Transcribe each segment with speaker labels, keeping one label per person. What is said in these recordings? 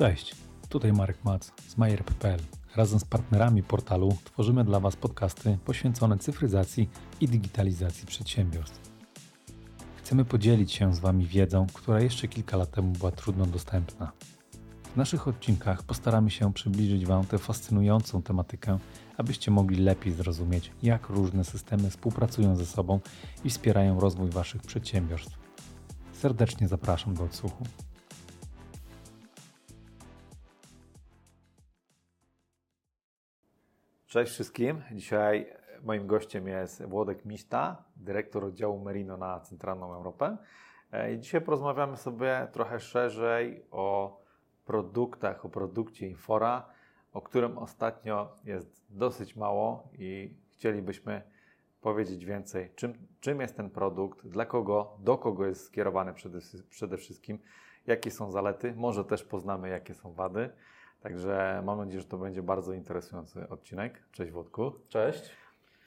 Speaker 1: Cześć, tutaj Marek Mac z Majer.pl. Razem z partnerami portalu tworzymy dla Was podcasty poświęcone cyfryzacji i digitalizacji przedsiębiorstw. Chcemy podzielić się z Wami wiedzą, która jeszcze kilka lat temu była trudno dostępna. W naszych odcinkach postaramy się przybliżyć Wam tę fascynującą tematykę, abyście mogli lepiej zrozumieć, jak różne systemy współpracują ze sobą i wspierają rozwój Waszych przedsiębiorstw. Serdecznie zapraszam do odsłuchu.
Speaker 2: Cześć wszystkim. Dzisiaj moim gościem jest Włodek Miśta, dyrektor oddziału Merino na Centralną Europę. E, I dzisiaj porozmawiamy sobie trochę szerzej o produktach, o produkcie Infora, o którym ostatnio jest dosyć mało i chcielibyśmy powiedzieć więcej, czym, czym jest ten produkt, dla kogo, do kogo jest skierowany przede, przede wszystkim, jakie są zalety, może też poznamy, jakie są wady. Także mam nadzieję, że to będzie bardzo interesujący odcinek. Cześć Włodku.
Speaker 3: Cześć.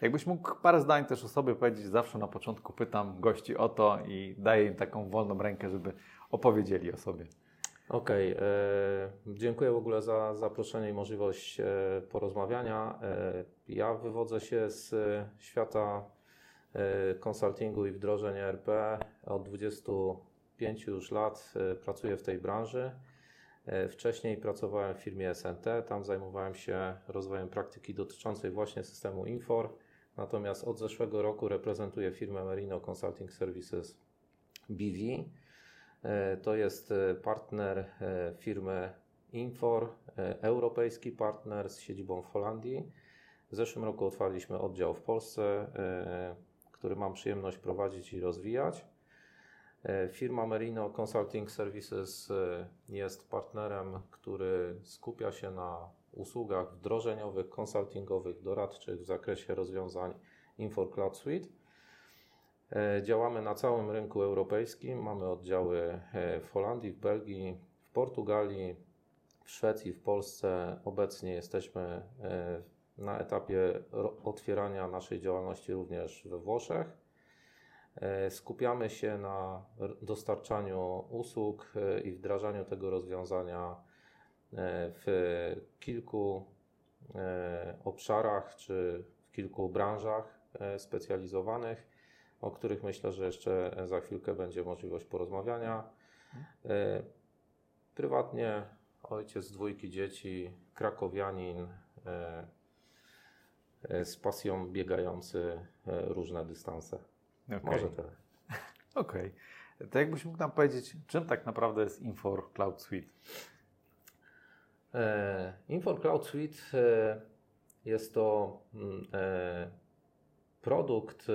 Speaker 2: Jakbyś mógł parę zdań też o sobie powiedzieć, zawsze na początku pytam gości o to i daję im taką wolną rękę, żeby opowiedzieli o sobie.
Speaker 3: Okej, okay, dziękuję w ogóle za zaproszenie i możliwość e, porozmawiania. E, ja wywodzę się z świata e, konsultingu i wdrożeń ERP. Od 25 już lat e, pracuję w tej branży. E, wcześniej pracowałem w firmie SNT, tam zajmowałem się rozwojem praktyki dotyczącej właśnie systemu Infor. Natomiast od zeszłego roku reprezentuję firmę Merino Consulting Services BV. E, to jest e, partner firmy Infor, europejski partner z siedzibą w Holandii. W zeszłym roku otwarliśmy oddział w Polsce, który mam przyjemność prowadzić i rozwijać. E, firma Merino Consulting Services e, jest partnerem, który skupia się na usługach wdrożeniowych, konsultingowych, doradczych w zakresie rozwiązań Infor Cloud Suite. E, działamy na całym rynku europejskim. Mamy oddziały w Holandii, w Belgii, w Portugalii, w Szwecji, w Polsce. Obecnie jesteśmy na etapie otwierania naszej działalności również we Włoszech. E, skupiamy się na dostarczaniu usług e, i wdrażaniu tego rozwiązania e, w kilku obszarach czy w kilku branżach specjalizowanych, o których myślę, że jeszcze za chwilkę będzie możliwość porozmawiania. Prywatnie ojciec dwójki dzieci, krakowianin, z pasją biegający różne dystanse. Okay. Może tyle.
Speaker 2: Okej. Okay. To jakbyś mógł nam powiedzieć, czym tak naprawdę jest Infor Cloud Suite?
Speaker 3: E, Infor Cloud Suite e, jest to mm, e, produkt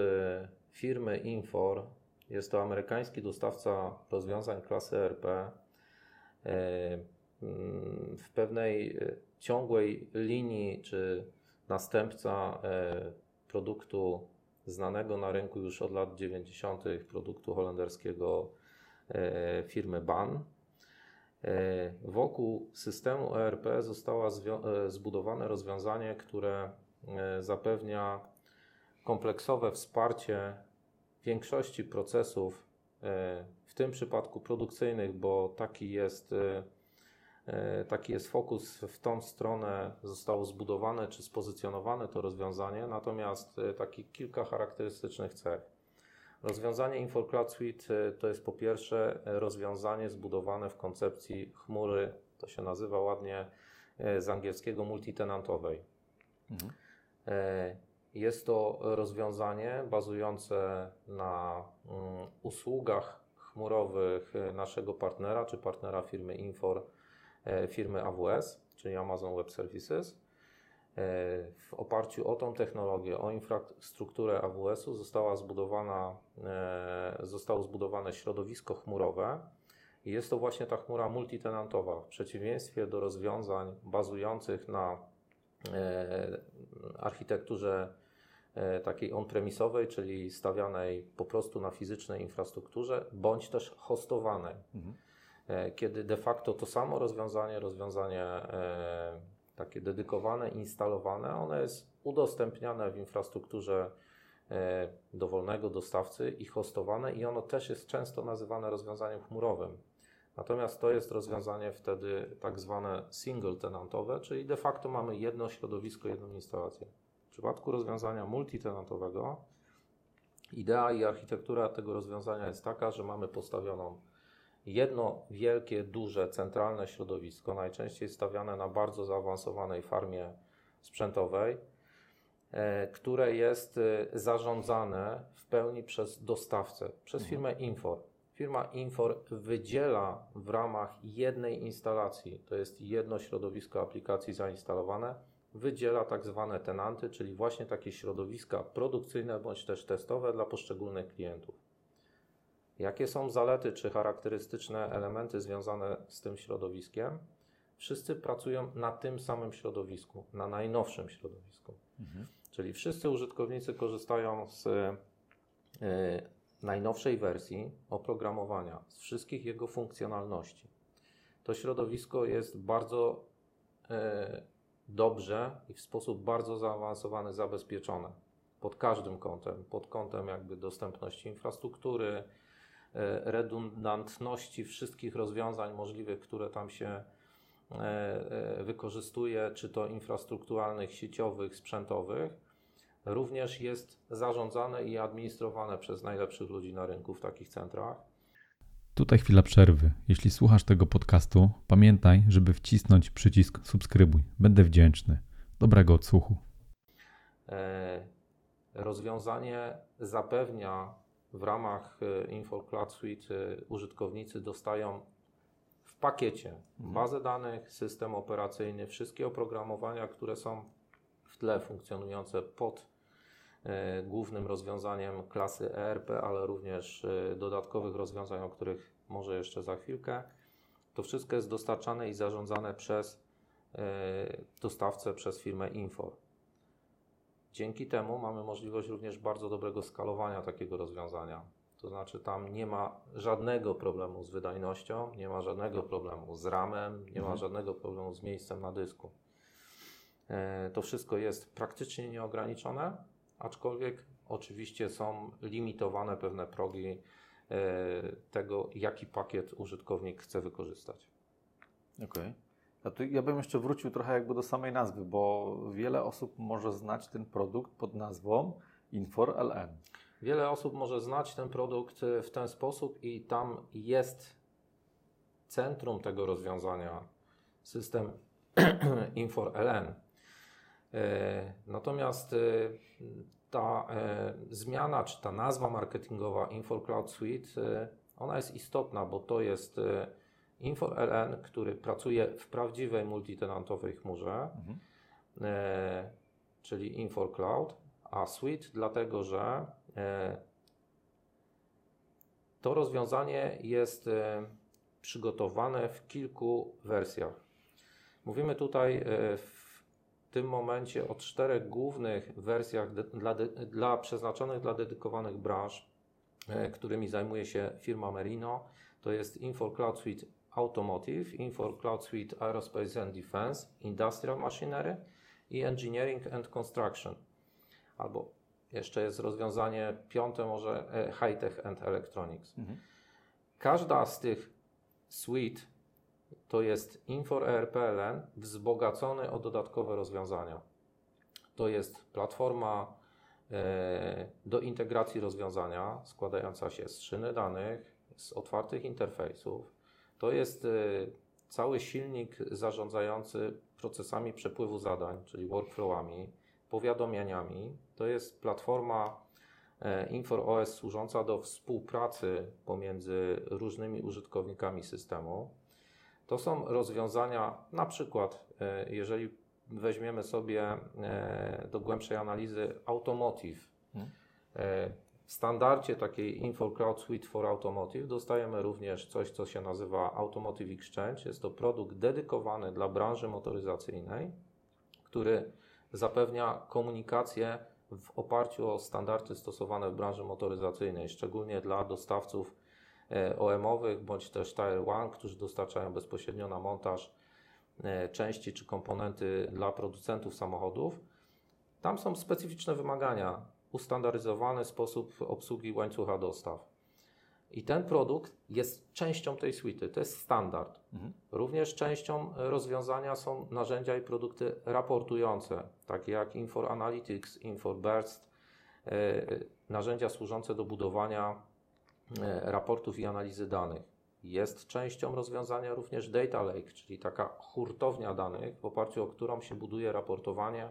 Speaker 3: firmy Infor. Jest to amerykański dostawca rozwiązań klasy ERP. E, mm, w pewnej ciągłej linii, czy następca produktu znanego na rynku już od lat 90. produktu holenderskiego e, firmy BAN. E, wokół systemu ERP zostało e, zbudowane rozwiązanie, które zapewnia kompleksowe wsparcie większości procesów, w tym przypadku produkcyjnych, bo taki jest taki jest fokus w tą stronę, zostało zbudowane czy spozycjonowane to rozwiązanie, natomiast e, taki kilka charakterystycznych cech. Rozwiązanie InfoCloud Suite e, to jest po pierwsze rozwiązanie zbudowane w koncepcji chmury, to się nazywa ładnie z angielskiego multitenantowej. Mhm. Jest to rozwiązanie bazujące na mm, usługach chmurowych naszego partnera czy partnera firmy Infor E, firmy AWS, czyli Amazon Web Services. E, w oparciu o tą technologię, o infrastrukturę AWS-u została zbudowana, e, zostało zbudowane środowisko chmurowe. I jest to właśnie ta chmura multitenantowa, w przeciwieństwie do rozwiązań bazujących na architekturze takiej on-premisowej, czyli stawianej po prostu na fizycznej infrastrukturze, bądź też hostowanej. Mhm. E, kiedy de facto to samo rozwiązanie, rozwiązanie e, takie dedykowane, instalowane, one jest udostępniane w infrastrukturze e, dowolnego dostawcy i hostowane i ono też jest często nazywane rozwiązaniem chmurowym. Natomiast to jest rozwiązanie wtedy tak zwane single tenantowe, czyli de facto mamy jedno środowisko, jedną instalację. W przypadku rozwiązania multitenantowego idea i architektura tego rozwiązania jest taka, że mamy postawioną jedno wielkie, duże, centralne środowisko, najczęściej stawiane na bardzo zaawansowanej farmie sprzętowej, e, które jest e, zarządzane w pełni przez dostawcę, przez
Speaker 2: Mhm.
Speaker 3: firmę Infor. Firma Infor wydziela w ramach jednej instalacji, to jest jedno środowisko aplikacji zainstalowane, wydziela tak zwane tenanty, czyli właśnie takie środowiska produkcyjne bądź też testowe dla poszczególnych klientów. Jakie są zalety czy charakterystyczne elementy związane z tym środowiskiem? Wszyscy pracują na tym samym środowisku, na najnowszym środowisku. Czyli wszyscy użytkownicy korzystają z e, najnowszej wersji oprogramowania, z wszystkich jego funkcjonalności. To środowisko jest bardzo e, dobrze i w sposób bardzo zaawansowany zabezpieczone pod każdym kątem, pod kątem jakby dostępności infrastruktury, redundantności wszystkich rozwiązań możliwych, które tam się e, e, wykorzystuje, czy to infrastrukturalnych, sieciowych, sprzętowych, również jest zarządzane i administrowane przez najlepszych ludzi na rynku w takich centrach.
Speaker 1: Tutaj chwila przerwy. Jeśli słuchasz tego podcastu, pamiętaj, żeby wcisnąć przycisk subskrybuj. Będę wdzięczny. Dobrego odsłuchu.
Speaker 3: E, Rozwiązanie zapewnia w ramach e, Info Cloud Suite e, użytkownicy dostają w pakiecie bazę danych, system operacyjny, wszystkie oprogramowania, które są w tle funkcjonujące pod e, głównym rozwiązaniem klasy ERP, ale również dodatkowych rozwiązań, o których może jeszcze za chwilkę. To wszystko jest dostarczane i zarządzane przez dostawcę, przez firmę Infor. Dzięki temu mamy możliwość również bardzo dobrego skalowania takiego rozwiązania. To znaczy, tam nie ma żadnego problemu z wydajnością, nie ma żadnego problemu z RAM-em, nie ma żadnego problemu z miejscem na dysku. E, To wszystko jest praktycznie nieograniczone, aczkolwiek oczywiście są limitowane pewne progi e, tego, jaki pakiet użytkownik chce wykorzystać.
Speaker 2: Okej. Tu ja bym jeszcze wrócił trochę jakby do samej nazwy, bo wiele osób może znać ten produkt pod nazwą Infor LN.
Speaker 3: Wiele osób może znać ten produkt e, w ten sposób i tam jest centrum tego rozwiązania system Infor LN. E, Natomiast e, ta zmiana, czy ta nazwa marketingowa Infor Cloud Suite, ona jest istotna, bo to jest Infor LN, który pracuje w prawdziwej multitenantowej chmurze, e, czyli Infor Cloud, a Suite dlatego, że e, to rozwiązanie jest e, przygotowane w kilku wersjach. Mówimy tutaj e, w tym momencie o czterech głównych wersjach de, dla, de, dla przeznaczonych dla dedykowanych branż, e, którymi zajmuje się firma Merino. To jest Infor Cloud Suite Automotive, Infor Cloud Suite Aerospace and Defense, Industrial Machinery i Engineering and Construction. Albo jeszcze jest rozwiązanie piąte, może e, High Tech and Electronics. Każda z tych suite to jest Infor ERPLN wzbogacony o dodatkowe rozwiązania. To jest platforma e, do integracji rozwiązania składająca się z szyny danych, z otwartych interfejsów. To jest e, cały silnik zarządzający procesami przepływu zadań, czyli workflowami, powiadomieniami. To jest platforma e, Infor OS służąca do współpracy pomiędzy różnymi użytkownikami systemu. To są rozwiązania, na przykład, e, jeżeli weźmiemy sobie do głębszej analizy Automotive. E, W standardzie takiej Info Cloud Suite for Automotive dostajemy również coś, co się nazywa Automotive Exchange. Jest to produkt dedykowany dla branży motoryzacyjnej, który zapewnia komunikację w oparciu o standardy stosowane w branży motoryzacyjnej, szczególnie dla dostawców e, OM-owych bądź też Tier 1, którzy dostarczają bezpośrednio na montaż e, części czy komponenty dla producentów samochodów. Tam są specyficzne wymagania, ustandaryzowany sposób obsługi łańcucha dostaw. I ten produkt jest częścią tej suity, to jest standard.
Speaker 2: Mhm.
Speaker 3: Również częścią rozwiązania są narzędzia i produkty raportujące, takie jak Infor Analytics, Infor Burst, e, narzędzia służące do budowania e, raportów i analizy danych. Jest częścią rozwiązania również Data Lake, czyli taka hurtownia danych, w oparciu o którą się buduje raportowanie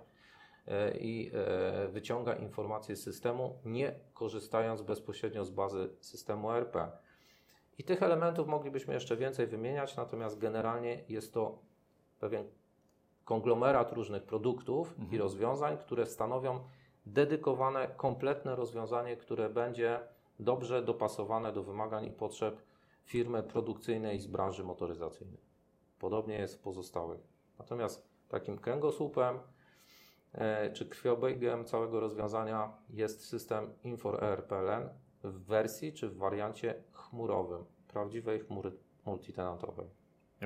Speaker 3: i e, wyciąga informacje z systemu, nie korzystając bezpośrednio z bazy systemu ERP. I tych elementów moglibyśmy jeszcze więcej wymieniać, natomiast generalnie jest to pewien konglomerat różnych produktów i rozwiązań, które stanowią dedykowane, kompletne rozwiązanie, które będzie dobrze dopasowane do wymagań i potrzeb firmy produkcyjnej z branży motoryzacyjnej. Podobnie jest w pozostałych. Natomiast takim kręgosłupem e, czy krwiobiegiem całego rozwiązania jest system Infor ERPLN w wersji czy w wariancie chmurowym, prawdziwej chmury multitenantowej.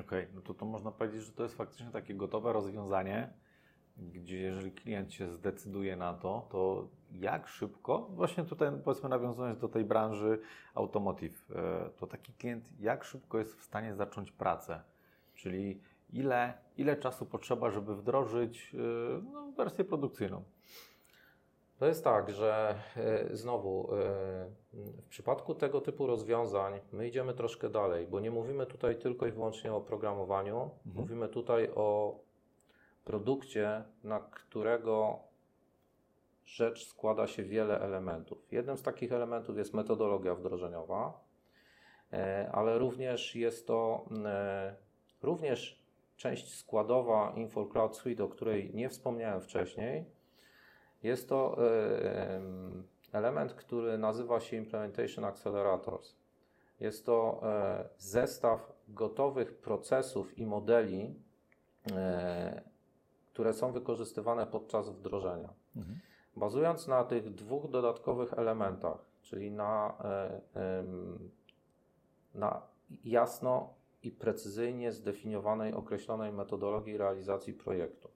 Speaker 2: Okej, no to, to można powiedzieć, że to jest faktycznie takie gotowe rozwiązanie, gdzie jeżeli klient się zdecyduje na to, to jak szybko, właśnie tutaj powiedzmy nawiązując do tej branży automotive, e, to taki klient jak szybko jest w stanie zacząć pracę, czyli ile, ile czasu potrzeba, żeby wdrożyć e, no, wersję produkcyjną.
Speaker 3: To jest tak, że e, znowu e, w przypadku tego typu rozwiązań my idziemy troszkę dalej, bo nie mówimy tutaj tylko i wyłącznie o programowaniu, mówimy tutaj o produkcie, na którego rzecz składa się wiele elementów. Jednym z takich elementów jest metodologia wdrożeniowa, e, ale również jest to e, również część składowa Infor Cloud Suite, o której nie wspomniałem wcześniej. Jest to em, element, który nazywa się Implementation Accelerators. Jest to e, zestaw gotowych procesów i modeli, e, które są wykorzystywane podczas wdrożenia. Bazując na tych dwóch dodatkowych elementach, czyli na, e, na jasno i precyzyjnie zdefiniowanej, określonej metodologii realizacji projektu.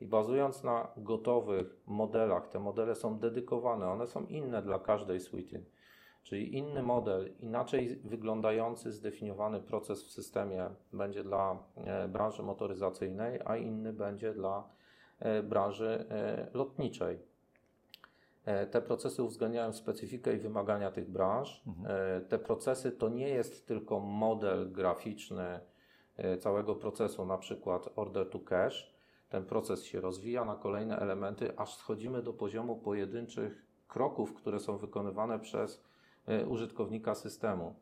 Speaker 3: I bazując na gotowych modelach, te modele są dedykowane, one są inne dla każdej suity. Czyli inny model, inaczej wyglądający, zdefiniowany proces w systemie będzie dla e, branży motoryzacyjnej, a inny będzie dla e, branży e, lotniczej. E, Te procesy uwzględniają specyfikę i wymagania tych branż. E, Te procesy to nie jest tylko model graficzny e, całego procesu, na przykład order to cash. Ten proces się rozwija na kolejne elementy, aż schodzimy do poziomu pojedynczych kroków, które są wykonywane przez użytkownika systemu.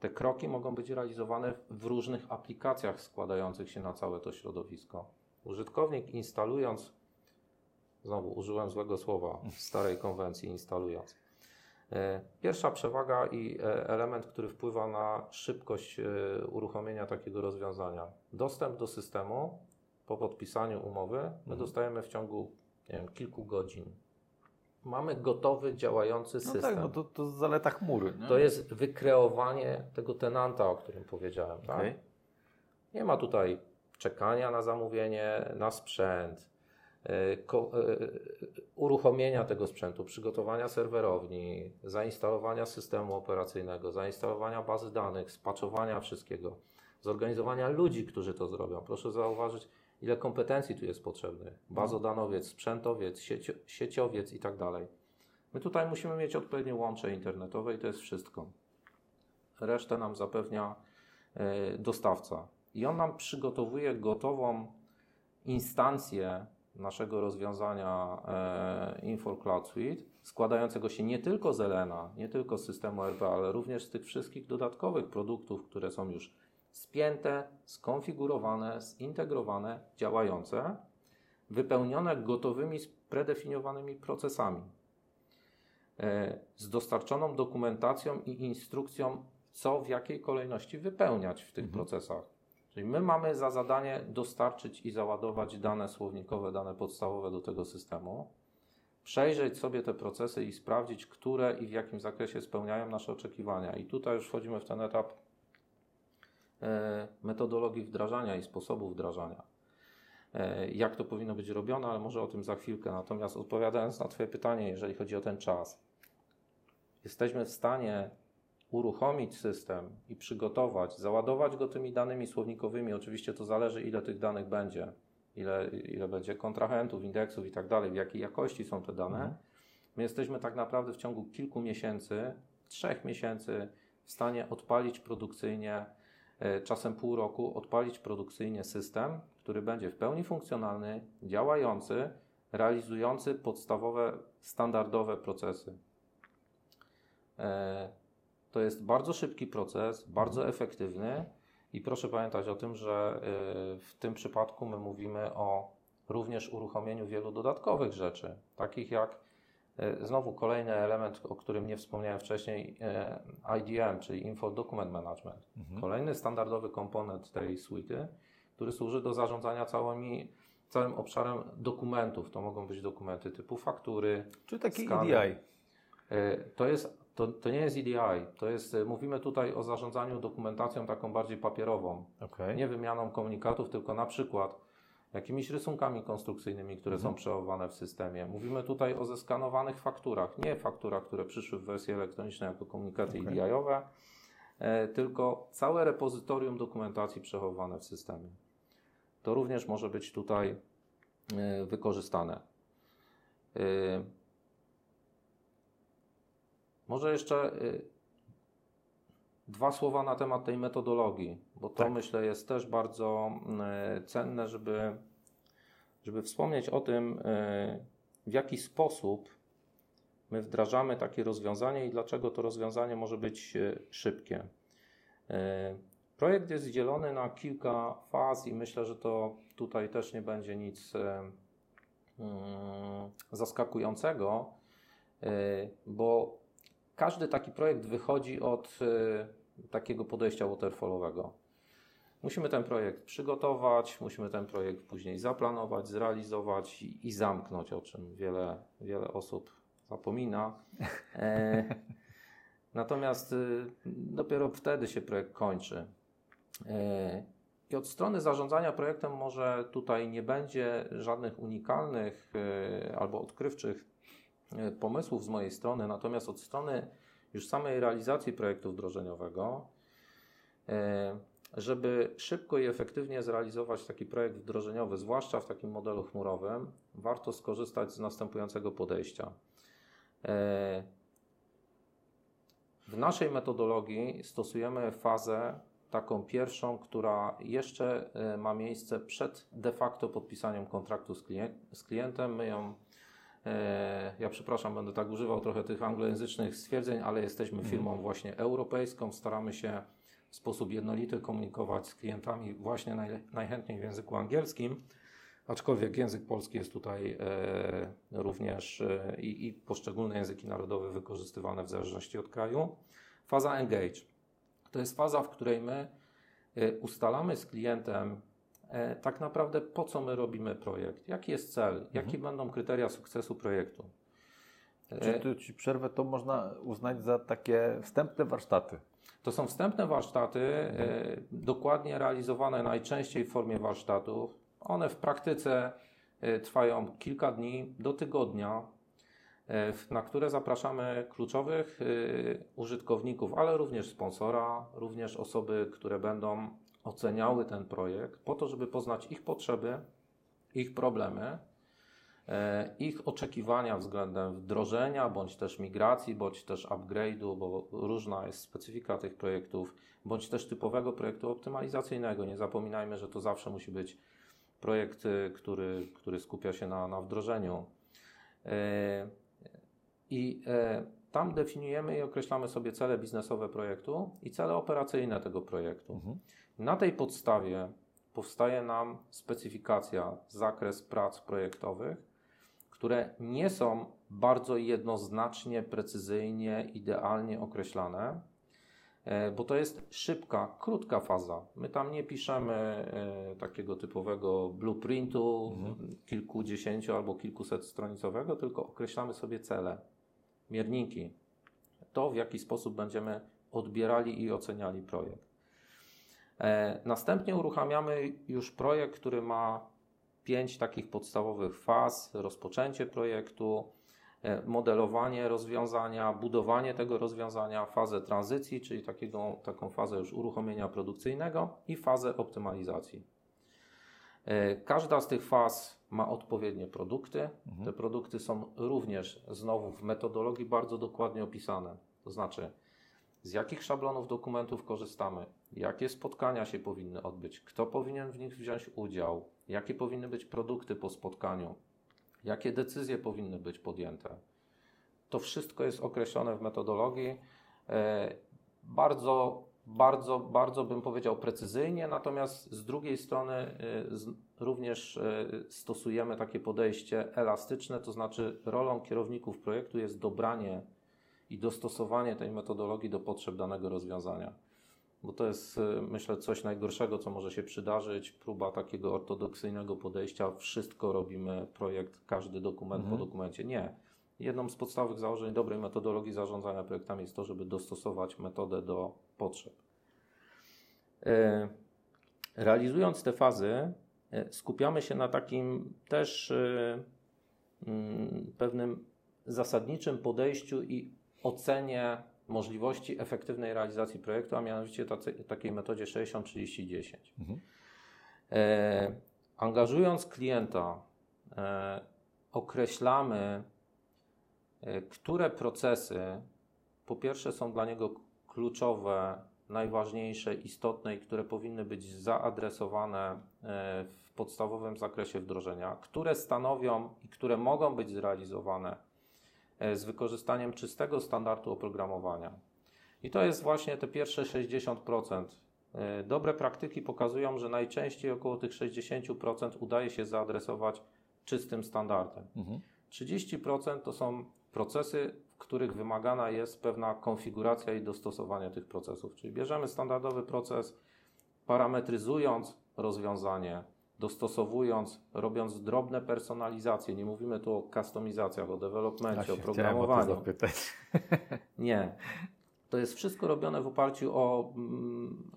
Speaker 3: Te kroki mogą być realizowane w różnych aplikacjach składających się na całe to środowisko. Użytkownik instalując Znowu użyłem złego słowa w starej konwencji instalując. E, Pierwsza przewaga i e, element, który wpływa na szybkość e, uruchomienia takiego rozwiązania. Dostęp do systemu po podpisaniu umowy my dostajemy w ciągu nie wiem, kilku godzin. Mamy gotowy, działający
Speaker 2: No
Speaker 3: system.
Speaker 2: tak, no to, to zaleta chmury. Nie?
Speaker 3: To jest wykreowanie tego tenanta, o którym powiedziałem. Tak?
Speaker 2: Okej.
Speaker 3: Nie ma tutaj czekania na zamówienie, na sprzęt, uruchomienia tego sprzętu, przygotowania serwerowni, zainstalowania systemu operacyjnego, zainstalowania bazy danych, spaczowania wszystkiego, zorganizowania ludzi, którzy to zrobią. Proszę zauważyć, ile kompetencji tu jest potrzebnych. Bazodanowiec, sprzętowiec, siecio- sieciowiec i tak dalej. My tutaj musimy mieć odpowiednie łącze internetowe i to jest wszystko. Resztę nam zapewnia e, dostawca. I on nam przygotowuje gotową instancję naszego rozwiązania e, Cloud Suite, składającego się nie tylko z Elena, nie tylko z systemu RP, ale również z tych wszystkich dodatkowych produktów, które są już spięte, skonfigurowane, zintegrowane, działające, wypełnione gotowymi, predefiniowanymi procesami e, z dostarczoną dokumentacją i instrukcją, co w jakiej kolejności wypełniać w tych procesach. Czyli my mamy za zadanie dostarczyć i załadować dane słownikowe, dane podstawowe do tego systemu, przejrzeć sobie te procesy i sprawdzić, które i w jakim zakresie spełniają nasze oczekiwania. I tutaj już wchodzimy w ten etap e, metodologii wdrażania i sposobu wdrażania. E, jak to powinno być robione, ale może o tym za chwilkę. Natomiast odpowiadając na Twoje pytanie, jeżeli chodzi o ten czas, jesteśmy w stanie uruchomić system i przygotować, załadować go tymi danymi słownikowymi, oczywiście to zależy ile tych danych będzie, ile, ile będzie kontrahentów, indeksów i tak dalej, w jakiej jakości są te dane. Mhm. My jesteśmy tak naprawdę w ciągu kilku miesięcy, trzech miesięcy w stanie odpalić produkcyjnie, e, czasem pół roku, odpalić produkcyjnie system, który będzie w pełni funkcjonalny, działający, realizujący podstawowe, standardowe procesy. To jest bardzo szybki proces, bardzo efektywny i proszę pamiętać o tym, że e, w tym przypadku my mówimy o również uruchomieniu wielu dodatkowych rzeczy, takich jak e, znowu kolejny element, o którym nie wspomniałem wcześniej, IDM, czyli Info Document Management. Mhm. Kolejny standardowy komponent tej suity, który służy do zarządzania całymi całym obszarem dokumentów. To mogą być dokumenty typu faktury.
Speaker 2: Czy taki skany. EDI?
Speaker 3: To, jest, to, to nie jest EDI. To jest, e, mówimy tutaj o zarządzaniu dokumentacją taką bardziej papierową. Okay. Nie wymianą komunikatów, tylko na przykład jakimiś rysunkami konstrukcyjnymi, które mhm. są przechowywane w systemie. Mówimy tutaj o zeskanowanych fakturach, nie fakturach, które przyszły w wersji elektronicznej jako komunikaty okay. EDI-owe, e, tylko całe repozytorium dokumentacji przechowywane w systemie to również może być tutaj e, wykorzystane. E, może jeszcze e, dwa słowa na temat tej metodologii, bo to tak. myślę jest też bardzo cenne, żeby, żeby wspomnieć o tym, w jaki sposób my wdrażamy takie rozwiązanie i dlaczego to rozwiązanie może być szybkie. Projekt jest dzielony na kilka faz i myślę, że to tutaj też nie będzie nic mm, zaskakującego, bo każdy taki projekt wychodzi od e, takiego podejścia waterfallowego. Musimy ten projekt przygotować, musimy ten projekt później zaplanować, zrealizować i, i zamknąć, o czym wiele, wiele osób zapomina. E, natomiast y, dopiero wtedy się projekt kończy. E, I od strony zarządzania projektem może tutaj nie będzie żadnych unikalnych e, albo odkrywczych pomysłów z mojej strony, natomiast od strony już samej realizacji projektu wdrożeniowego, żeby szybko i efektywnie zrealizować taki projekt wdrożeniowy, zwłaszcza w takim modelu chmurowym, warto skorzystać z następującego podejścia. W naszej metodologii stosujemy fazę taką pierwszą, która jeszcze e, ma miejsce przed de facto podpisaniem kontraktu z, klient, z klientem. My ją, e, ja przepraszam, będę tak używał trochę tych anglojęzycznych stwierdzeń, ale jesteśmy mhm. firmą właśnie europejską, staramy się w sposób jednolity komunikować z klientami właśnie naj, najchętniej w języku angielskim, aczkolwiek język polski jest tutaj e, również e, i, poszczególne języki narodowe wykorzystywane w zależności od kraju. Faza engage. To jest faza, w której my e, ustalamy z klientem e, tak naprawdę po co my robimy projekt, jaki jest cel, mhm. jakie będą kryteria sukcesu projektu.
Speaker 2: Czy tu ci przerwę, to można uznać za takie wstępne warsztaty?
Speaker 3: To są wstępne warsztaty, mhm. dokładnie realizowane najczęściej w formie warsztatów. One w praktyce trwają kilka dni do tygodnia. E, na które zapraszamy kluczowych e, użytkowników, ale również sponsora, również osoby, które będą oceniały ten projekt, po to, żeby poznać ich potrzeby, ich problemy, e, ich oczekiwania względem wdrożenia, bądź też migracji, bądź też upgrade'u, bo różna jest specyfika tych projektów, bądź też typowego projektu optymalizacyjnego. Nie zapominajmy, że to zawsze musi być projekt, który, który skupia się na, na wdrożeniu. I e, tam definiujemy i określamy sobie cele biznesowe projektu i cele operacyjne tego projektu. Mhm. Na tej podstawie powstaje nam specyfikacja, zakres prac projektowych, które nie są bardzo jednoznacznie, precyzyjnie, idealnie określane, e, bo to jest szybka, krótka faza. My tam nie piszemy e, takiego typowego blueprintu mhm. kilkudziesięciu albo kilkuset stronicowego, tylko określamy sobie cele mierniki, to w jaki sposób będziemy odbierali i oceniali projekt. E, następnie uruchamiamy już projekt, który ma pięć takich podstawowych faz: rozpoczęcie projektu, e, modelowanie rozwiązania, budowanie tego rozwiązania, fazę tranzycji, czyli takiego, taką fazę już uruchomienia produkcyjnego i fazę optymalizacji. E, każda z tych faz ma odpowiednie produkty.
Speaker 2: Mhm.
Speaker 3: Te produkty są również znowu w metodologii bardzo dokładnie opisane. To znaczy, z jakich szablonów dokumentów korzystamy, jakie spotkania się powinny odbyć, kto powinien w nich wziąć udział, jakie powinny być produkty po spotkaniu, jakie decyzje powinny być podjęte. To wszystko jest określone w metodologii. E, bardzo, bardzo, bardzo bym powiedział precyzyjnie, natomiast z drugiej strony z, również e, stosujemy takie podejście elastyczne, to znaczy rolą kierowników projektu jest dobranie i dostosowanie tej metodologii do potrzeb danego rozwiązania. Bo to jest, y, myślę, coś najgorszego, co może się przydarzyć. Próba takiego ortodoksyjnego podejścia. Wszystko robimy, projekt, każdy dokument
Speaker 2: Mhm.
Speaker 3: po dokumencie. Nie. Jedną z podstawowych założeń dobrej metodologii zarządzania projektami jest to, żeby dostosować metodę do potrzeb. E, Realizując te fazy, e, skupiamy się na takim też e, mm, pewnym zasadniczym podejściu i ocenie możliwości efektywnej realizacji projektu, a mianowicie tacy, takiej metodzie 60-30-10.
Speaker 2: Mhm.
Speaker 3: E, angażując klienta, e, określamy, e, które procesy po pierwsze są dla niego kluczowe, najważniejsze, istotne i które powinny być zaadresowane e, w podstawowym zakresie wdrożenia, które stanowią i które mogą być zrealizowane e, z wykorzystaniem czystego standardu oprogramowania. I to jest właśnie te pierwsze 60%. E, Dobre praktyki pokazują, że najczęściej około tych 60% udaje się zaadresować czystym standardem.
Speaker 2: Mhm.
Speaker 3: 30% to są procesy, w których wymagana jest pewna konfiguracja i dostosowanie tych procesów. Czyli bierzemy standardowy proces, parametryzując rozwiązanie, dostosowując, robiąc drobne personalizacje. Nie mówimy tu o kustomizacjach, o developmencie, o
Speaker 2: o to
Speaker 3: programowaniu.
Speaker 2: zapytać.
Speaker 3: Nie. To jest wszystko robione w oparciu o, mm,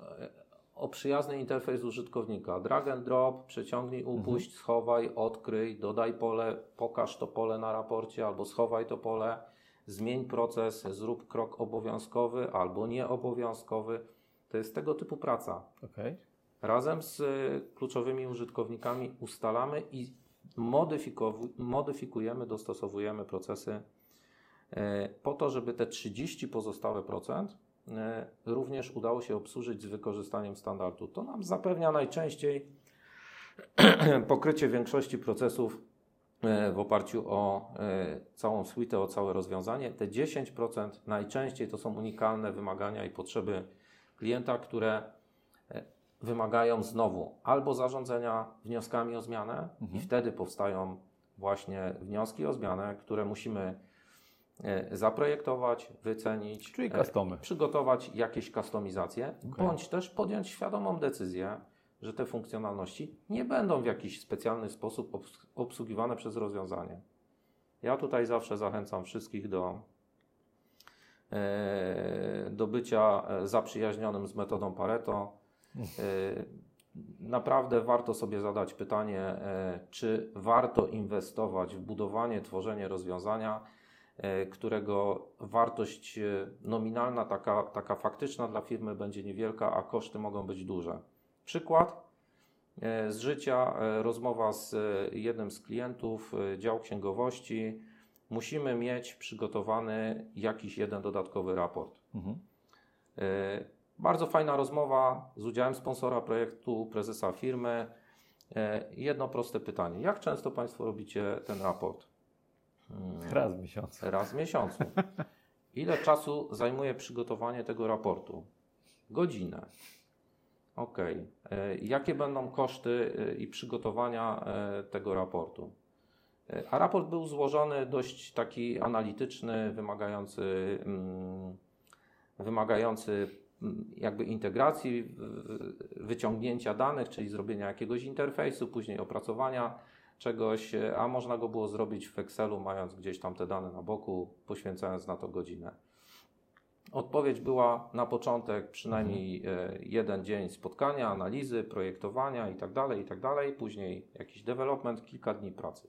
Speaker 3: o przyjazny interfejs użytkownika. Drag and drop, przeciągnij, upuść, schowaj, odkryj, dodaj pole, pokaż to pole na raporcie albo schowaj to pole, zmień proces, zrób krok obowiązkowy albo nieobowiązkowy. To jest tego typu praca.
Speaker 2: Okej.
Speaker 3: Razem z y, kluczowymi użytkownikami ustalamy i modyfikujemy, dostosowujemy procesy e, po to, żeby te 30 pozostałe procent również udało się obsłużyć z wykorzystaniem standardu. To nam zapewnia najczęściej pokrycie większości procesów e, w oparciu o e, całą suite, o całe rozwiązanie. Te 10% najczęściej to są unikalne wymagania i potrzeby klienta, które e, wymagają znowu albo zarządzania wnioskami o zmianę i wtedy powstają właśnie wnioski o zmianę, które musimy e, zaprojektować, wycenić,
Speaker 2: Czyli
Speaker 3: e,
Speaker 2: customy.
Speaker 3: przygotować jakieś kustomizacje,
Speaker 2: Okej.
Speaker 3: bądź też podjąć świadomą decyzję, że te funkcjonalności nie będą w jakiś specjalny sposób obs- obsługiwane przez rozwiązanie. Ja tutaj zawsze zachęcam wszystkich do, e, do bycia e, zaprzyjaźnionym z metodą Pareto. E, Naprawdę warto sobie zadać pytanie, e, czy warto inwestować w budowanie, tworzenie rozwiązania, e, którego wartość e, nominalna, taka, taka faktyczna dla firmy będzie niewielka, a koszty mogą być duże. Przykład e, z życia, e, rozmowa z e, jednym z klientów, e, dział księgowości. Musimy mieć przygotowany jakiś jeden dodatkowy raport.
Speaker 2: Mhm.
Speaker 3: E, Bardzo fajna rozmowa z udziałem sponsora projektu, prezesa firmy. E, Jedno proste pytanie. Jak często Państwo robicie ten raport? Mm,
Speaker 2: Raz w miesiącu.
Speaker 3: Raz w miesiącu. Ile czasu zajmuje przygotowanie tego raportu? Godzinę. Ok. Jakie będą koszty e, i przygotowania e, tego raportu? E, A raport był złożony dość taki analityczny, wymagający, mm, wymagający mm, jakby integracji, wyciągnięcia danych, czyli zrobienia jakiegoś interfejsu, później opracowania czegoś, e, a można go było zrobić w Excelu, mając gdzieś tam te dane na boku, poświęcając na to godzinę. Odpowiedź była na początek przynajmniej e, jeden dzień spotkania, analizy, projektowania itd., itd., później jakiś development, kilka dni pracy.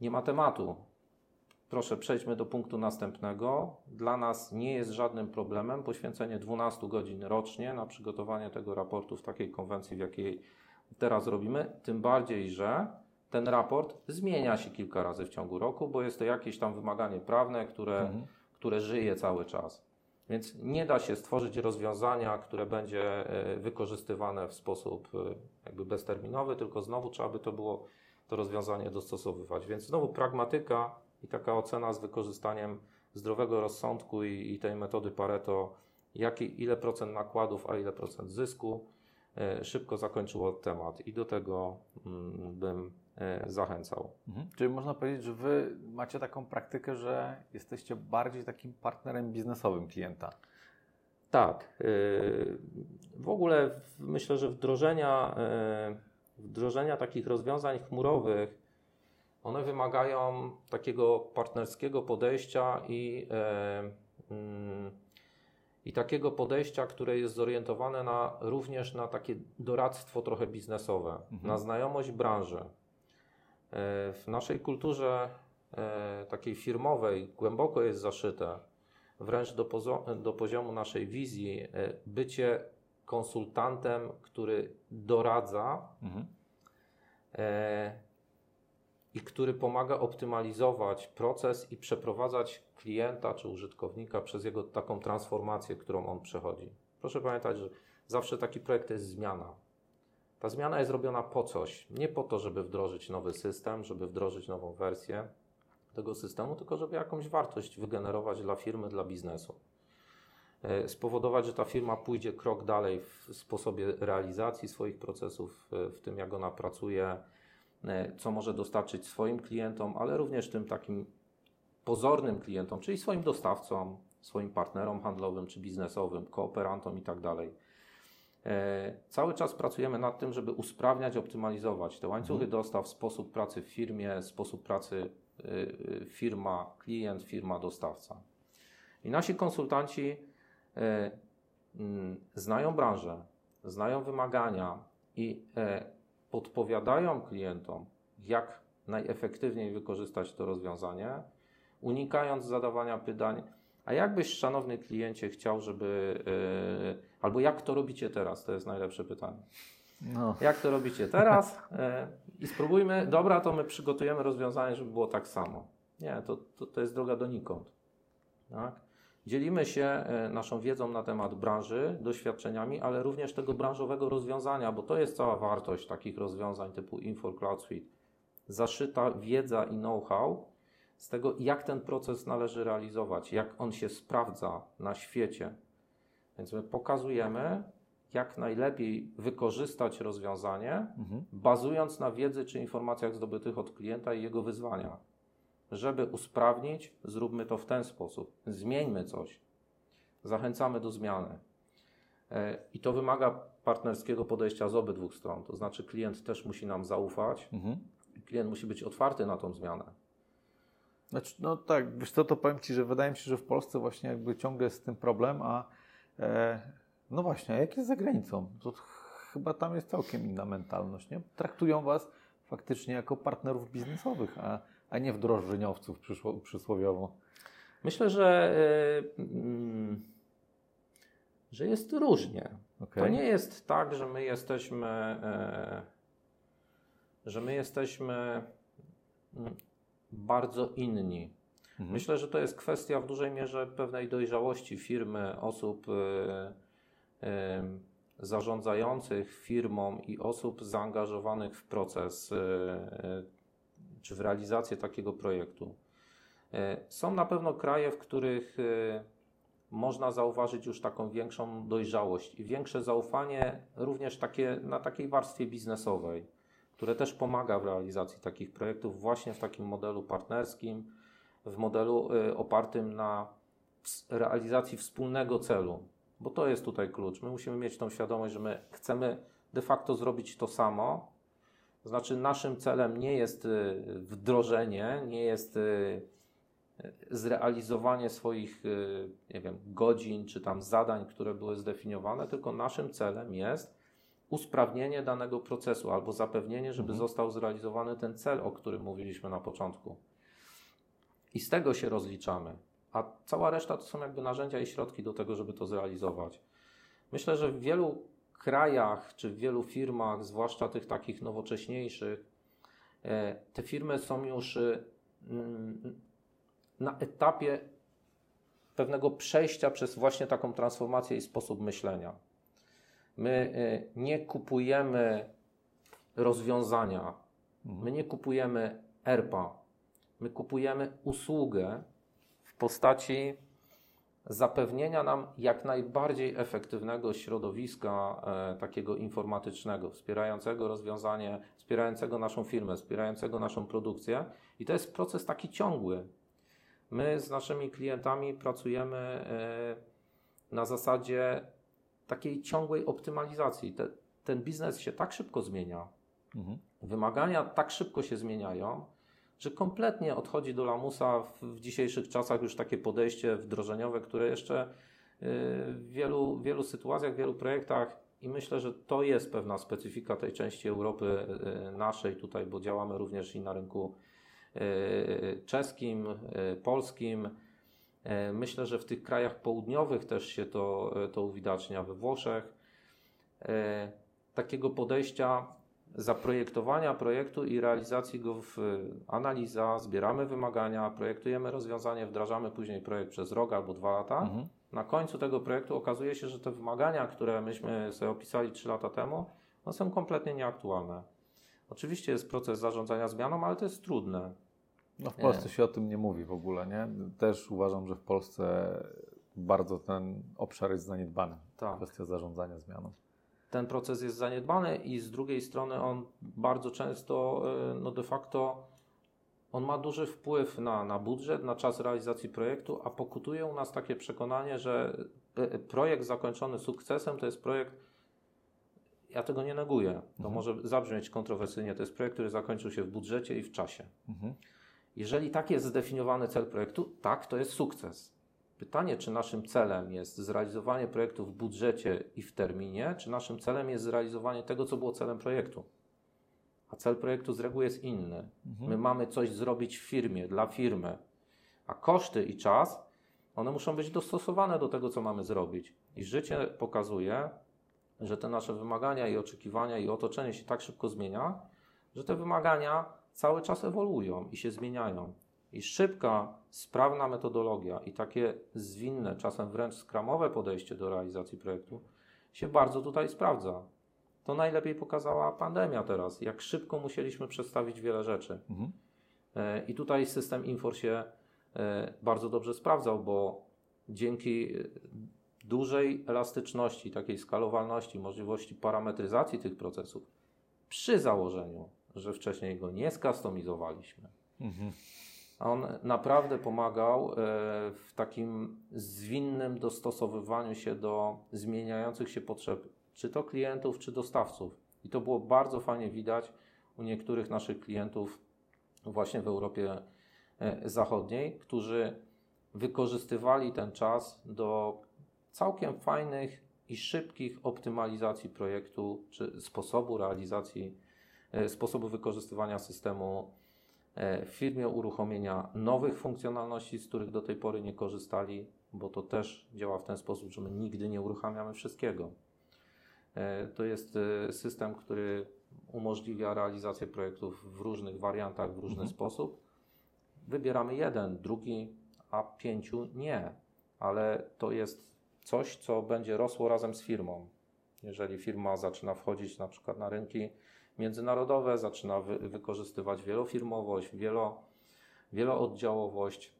Speaker 3: Nie ma tematu. proszę, przejdźmy do punktu następnego. Dla nas nie jest żadnym problemem poświęcenie 12 godzin rocznie na przygotowanie tego raportu w takiej konwencji, w jakiej teraz robimy. Tym bardziej, że ten raport zmienia się kilka razy w ciągu roku, bo jest to jakieś tam wymaganie prawne, które, mhm. które żyje cały czas. Więc nie da się stworzyć rozwiązania, które będzie e, wykorzystywane w sposób e, jakby bezterminowy, tylko znowu trzeba by to było to rozwiązanie dostosowywać. Więc znowu pragmatyka i taka ocena z wykorzystaniem zdrowego rozsądku i, i tej metody Pareto, jaki, ile procent nakładów, a ile procent zysku, szybko zakończyło temat i do tego mm, bym E, zachęcał.
Speaker 2: Mhm. Czyli można powiedzieć, że Wy macie taką praktykę, że jesteście bardziej takim partnerem biznesowym klienta.
Speaker 3: Tak. E, w ogóle myślę, że wdrożenia, e, wdrożenia takich rozwiązań chmurowych, one wymagają takiego partnerskiego podejścia i, mm, i takiego podejścia, które jest zorientowane na, również na takie doradztwo trochę biznesowe, mhm. na znajomość branży. E, w naszej kulturze e, takiej firmowej głęboko jest zaszyte, wręcz do, do poziomu naszej wizji, e, bycie konsultantem, który doradza mhm. I który pomaga optymalizować proces i przeprowadzać klienta czy użytkownika przez jego taką transformację, którą on przechodzi. Proszę pamiętać, że zawsze taki projekt to jest zmiana. Ta zmiana jest robiona po coś. Nie po to, żeby wdrożyć nowy system, żeby wdrożyć nową wersję tego systemu, tylko żeby jakąś wartość wygenerować dla firmy, dla biznesu. E, spowodować, że ta firma pójdzie krok dalej w sposobie realizacji swoich procesów, w tym jak ona pracuje, e, co może dostarczyć swoim klientom, ale również tym takim pozornym klientom, czyli swoim dostawcom, swoim partnerom handlowym czy biznesowym, kooperantom itd. Tak E, cały czas pracujemy nad tym, żeby usprawniać, optymalizować te łańcuchy mhm. dostaw, sposób pracy w firmie, sposób pracy y, firma, klient, firma, dostawca. I nasi konsultanci e, znają branżę, znają wymagania i e, podpowiadają klientom, jak najefektywniej wykorzystać to rozwiązanie, unikając zadawania pytań, a jakbyś, szanowny kliencie, chciał, żeby. Yy, albo jak to robicie teraz? To jest najlepsze pytanie. No. Jak to robicie teraz? Yy, I spróbujmy, dobra, to my przygotujemy rozwiązanie, żeby było tak samo. Nie, to, to, to jest droga donikąd. Tak? Dzielimy się yy, naszą wiedzą na temat branży, doświadczeniami, ale również tego branżowego rozwiązania, bo to jest cała wartość takich rozwiązań typu Info Cloud Suite. Zaszyta wiedza i know-how z tego, jak ten proces należy realizować, jak on się sprawdza na świecie. Więc my pokazujemy, jak najlepiej wykorzystać rozwiązanie, mhm. bazując na wiedzy czy informacjach zdobytych od klienta i jego wyzwania. Żeby usprawnić, zróbmy to w ten sposób. Zmieńmy coś. Zachęcamy do zmiany. E, I to wymaga partnerskiego podejścia z obydwu stron. To znaczy, klient też musi nam zaufać, mhm. klient musi być otwarty na tą zmianę.
Speaker 2: Znaczy, no tak, wiesz co, to powiem Ci, że wydaje mi się, że w Polsce właśnie jakby ciągle jest z tym problem, a e, no właśnie, a jak jest za granicą? To chyba tam jest całkiem inna mentalność, nie? Traktują Was faktycznie jako partnerów biznesowych, a, a nie wdrożeniowców przyszło, przysłowiowo.
Speaker 3: Myślę, że, yy, że jest różnie. Okay. To nie jest tak, że my jesteśmy, yy, że my jesteśmy mm, bardzo inni. Mhm. Myślę, że to jest kwestia w dużej mierze pewnej dojrzałości firmy, osób y, zarządzających firmą i osób zaangażowanych w proces czy w realizację takiego projektu. Są na pewno kraje, w których można zauważyć już taką większą dojrzałość i większe zaufanie również takie, na takiej warstwie biznesowej które też pomaga w realizacji takich projektów właśnie w takim modelu partnerskim, w modelu y, opartym na realizacji wspólnego celu, bo to jest tutaj klucz. My musimy mieć tą świadomość, że my chcemy de facto zrobić to samo. To znaczy, naszym celem nie jest y, wdrożenie, nie jest y, zrealizowanie swoich nie wiem, godzin czy tam zadań, które były zdefiniowane, tylko naszym celem jest usprawnienie danego procesu albo zapewnienie, żeby mhm. został zrealizowany ten cel, o którym mówiliśmy na początku. i z tego się rozliczamy. A cała reszta to są jakby narzędzia i środki do tego, żeby to zrealizować. Myślę, że w wielu krajach czy w wielu firmach, zwłaszcza tych takich nowocześniejszych, e, te firmy są już e, mm, na etapie pewnego przejścia przez właśnie taką transformację i sposób myślenia. My e, nie kupujemy rozwiązania, my nie kupujemy ERPA, my kupujemy usługę w postaci zapewnienia nam jak najbardziej efektywnego środowiska e, takiego informatycznego, wspierającego rozwiązanie, wspierającego naszą firmę, wspierającego naszą produkcję. I to jest proces taki ciągły. My z naszymi klientami pracujemy e, na zasadzie takiej ciągłej optymalizacji. Te, ten biznes się tak szybko zmienia, mhm. wymagania tak szybko się zmieniają, że kompletnie odchodzi do lamusa w, w dzisiejszych czasach już takie podejście wdrożeniowe, które jeszcze y, w wielu, wielu sytuacjach, w wielu projektach i myślę, że to jest pewna specyfika tej części Europy y, naszej tutaj, bo działamy również i na rynku y, czeskim, polskim. Myślę, że w tych krajach południowych też się to, to uwidacznia, we Włoszech. Takiego podejścia zaprojektowania projektu i realizacji go w analiza, zbieramy wymagania, projektujemy rozwiązanie, wdrażamy później projekt przez rok albo dwa lata. Mhm. Na końcu tego projektu okazuje się, że te wymagania, które myśmy sobie opisali trzy lata temu, one są kompletnie nieaktualne. Oczywiście jest proces zarządzania zmianą, ale to jest trudne.
Speaker 2: No w Polsce nie. się o tym nie mówi w ogóle, nie? Też uważam, że w Polsce bardzo ten obszar jest zaniedbany. Tak. Kwestia zarządzania zmianą
Speaker 3: ten proces jest zaniedbany i z drugiej strony on bardzo często e, no de facto on ma duży wpływ na, na budżet, na czas realizacji projektu, a pokutuje u nas takie przekonanie, że e, projekt zakończony sukcesem to jest projekt, ja tego nie neguję, to mhm. może zabrzmieć kontrowersyjnie, to jest projekt, który zakończył się w budżecie i w czasie. Mhm. Jeżeli tak jest zdefiniowany cel projektu, tak, to jest sukces. Pytanie, czy naszym celem jest zrealizowanie projektu w budżecie i w terminie, czy naszym celem jest zrealizowanie tego, co było celem projektu. A cel projektu z reguły jest inny. Mhm. My mamy coś zrobić w firmie, dla firmy, a koszty i czas, one muszą być dostosowane do tego, co mamy zrobić. I życie pokazuje, że te nasze wymagania i oczekiwania i otoczenie się tak szybko zmienia, że te wymagania cały czas ewoluują i się zmieniają. I szybka, sprawna metodologia i takie zwinne, czasem wręcz skramowe podejście do realizacji projektu się bardzo tutaj sprawdza. To najlepiej pokazała pandemia teraz, jak szybko musieliśmy przedstawić wiele rzeczy. Mhm. E, I tutaj system Infor się e, bardzo dobrze sprawdzał, bo dzięki dużej elastyczności, takiej skalowalności, możliwości parametryzacji tych procesów, przy założeniu, że wcześniej go nie skustomizowaliśmy, mhm on naprawdę pomagał e, w takim zwinnym dostosowywaniu się do zmieniających się potrzeb, czy to klientów, czy dostawców. I to było bardzo fajnie widać u niektórych naszych klientów właśnie w Europie e, Zachodniej, którzy wykorzystywali ten czas do całkiem fajnych i szybkich optymalizacji projektu, czy sposobu realizacji, e, sposobu wykorzystywania systemu w firmie uruchomienia nowych funkcjonalności, z których do tej pory nie korzystali, bo to też działa w ten sposób, że my nigdy nie uruchamiamy wszystkiego. E, to jest e, system, który umożliwia realizację projektów w różnych wariantach, w różny mhm. sposób. Wybieramy jeden, drugi, a pięciu nie, ale to jest coś, co będzie rosło razem z firmą. Jeżeli firma zaczyna wchodzić na przykład na rynki międzynarodowe, zaczyna wy, wykorzystywać wielofirmowość, wielo, wielooddziałowość,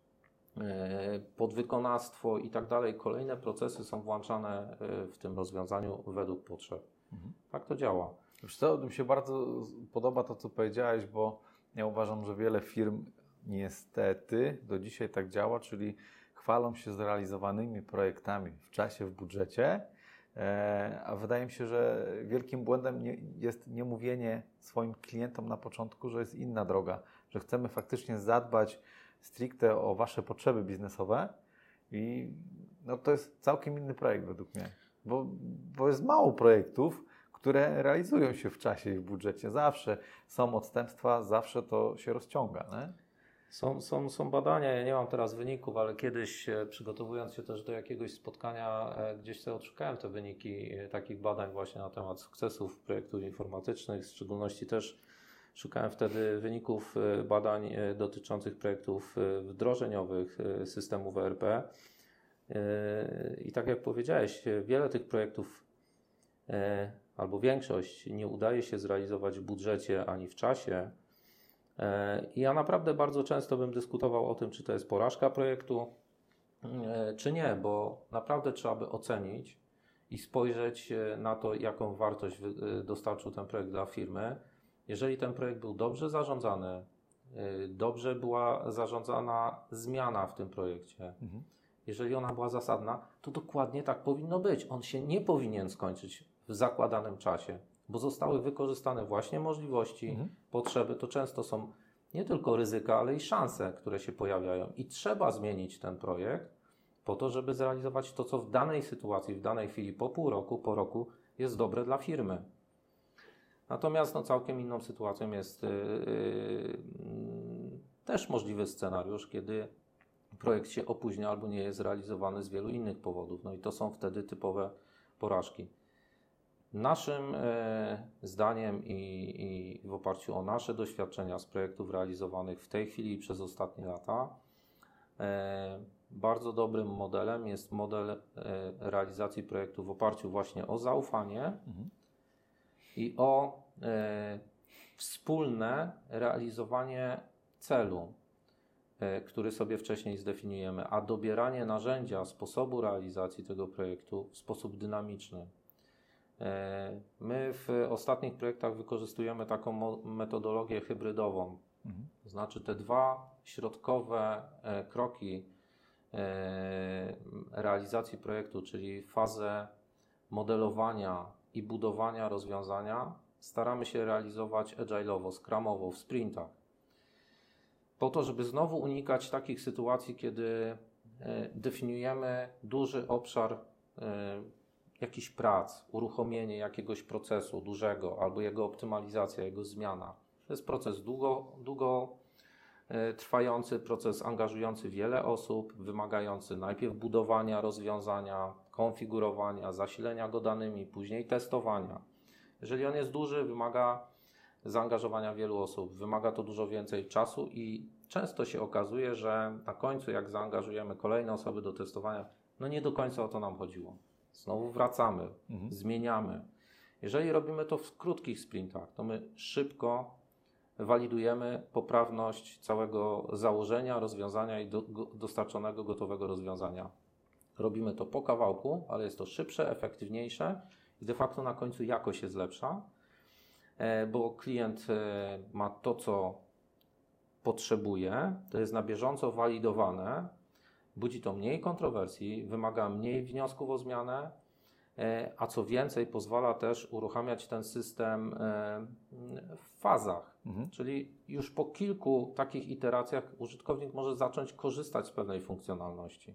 Speaker 3: e, podwykonawstwo i tak dalej. Kolejne procesy są włączane e, w tym rozwiązaniu według potrzeb. Mhm. Tak to działa.
Speaker 2: Wiesz co, mi się bardzo podoba to, co powiedziałeś, bo ja uważam, że wiele firm niestety do dzisiaj tak działa, czyli chwalą się zrealizowanymi projektami w czasie, w budżecie, a wydaje mi się, że wielkim błędem jest niemówienie swoim klientom na początku, że jest inna droga, że chcemy faktycznie zadbać stricte o Wasze potrzeby biznesowe i no, to jest całkiem inny projekt według mnie, bo, bo jest mało projektów, które realizują się w czasie i w budżecie. Zawsze są odstępstwa, zawsze to się rozciąga. Nie?
Speaker 3: Są, są, są badania, ja nie mam teraz wyników, ale kiedyś e, przygotowując się też do jakiegoś spotkania, e, gdzieś sobie odszukałem te wyniki e, takich badań właśnie na temat sukcesów projektów informatycznych, w szczególności też szukałem wtedy wyników badań dotyczących projektów wdrożeniowych systemów ERP. I tak jak powiedziałeś, wiele tych projektów albo większość nie udaje się zrealizować w budżecie ani w czasie. E, ja naprawdę bardzo często bym dyskutował o tym, czy to jest porażka projektu, e, czy nie, bo naprawdę trzeba by ocenić i spojrzeć e, na to, jaką wartość dostarczył ten projekt dla firmy. Jeżeli ten projekt był dobrze zarządzany, dobrze była zarządzana zmiana w tym projekcie, mhm. jeżeli ona była zasadna, to dokładnie tak powinno być. On się nie powinien skończyć w zakładanym czasie bo zostały wykorzystane właśnie możliwości, mhm. potrzeby. To często są nie tylko ryzyka, ale i szanse, które się pojawiają. I trzeba zmienić ten projekt po to, żeby zrealizować to, co w danej sytuacji, w danej chwili, po pół roku, po roku jest dobre dla firmy. Natomiast no, całkiem inną sytuacją jest yy, yy, też możliwy scenariusz, kiedy projekt się opóźnia albo nie jest realizowany z wielu innych powodów. No i to są wtedy typowe porażki. Naszym e, zdaniem i, i, w oparciu o nasze doświadczenia z projektów realizowanych w tej chwili i przez ostatnie lata, e, bardzo dobrym modelem jest model e, realizacji projektu w oparciu właśnie o zaufanie mhm. i o wspólne realizowanie celu, który sobie wcześniej zdefiniujemy, a dobieranie narzędzia, sposobu realizacji tego projektu w sposób dynamiczny. E, my w ostatnich projektach wykorzystujemy taką metodologię hybrydową. Mhm. Znaczy te dwa środkowe e, kroki e, realizacji projektu, czyli fazę modelowania i budowania rozwiązania, staramy się realizować agile'owo, scrumowo, w sprintach. Po to, żeby znowu unikać takich sytuacji, kiedy definiujemy duży obszar jakiś prac, uruchomienie jakiegoś procesu dużego albo jego optymalizacja, jego zmiana. To jest proces długo, długo e, trwający, proces angażujący wiele osób, wymagający najpierw budowania rozwiązania, konfigurowania, zasilenia go danymi, później testowania. Jeżeli on jest duży, wymaga zaangażowania wielu osób, wymaga to dużo więcej czasu i często się okazuje, że na końcu, jak zaangażujemy kolejne osoby do testowania, no nie do końca o to nam chodziło. Znowu wracamy, mhm. zmieniamy. Jeżeli robimy to w krótkich sprintach, to my szybko walidujemy poprawność całego założenia, rozwiązania i do, go, dostarczonego gotowego rozwiązania. Robimy to po kawałku, ale jest to szybsze, efektywniejsze i de facto na końcu jakość jest lepsza, e, bo klient e, ma to, co potrzebuje, to jest na bieżąco walidowane, budzi to mniej kontrowersji, wymaga mniej wniosków o zmianę, e, a co więcej, pozwala też uruchamiać ten system e, w fazach. Mhm. Czyli już po kilku takich iteracjach użytkownik może zacząć korzystać z pewnej funkcjonalności.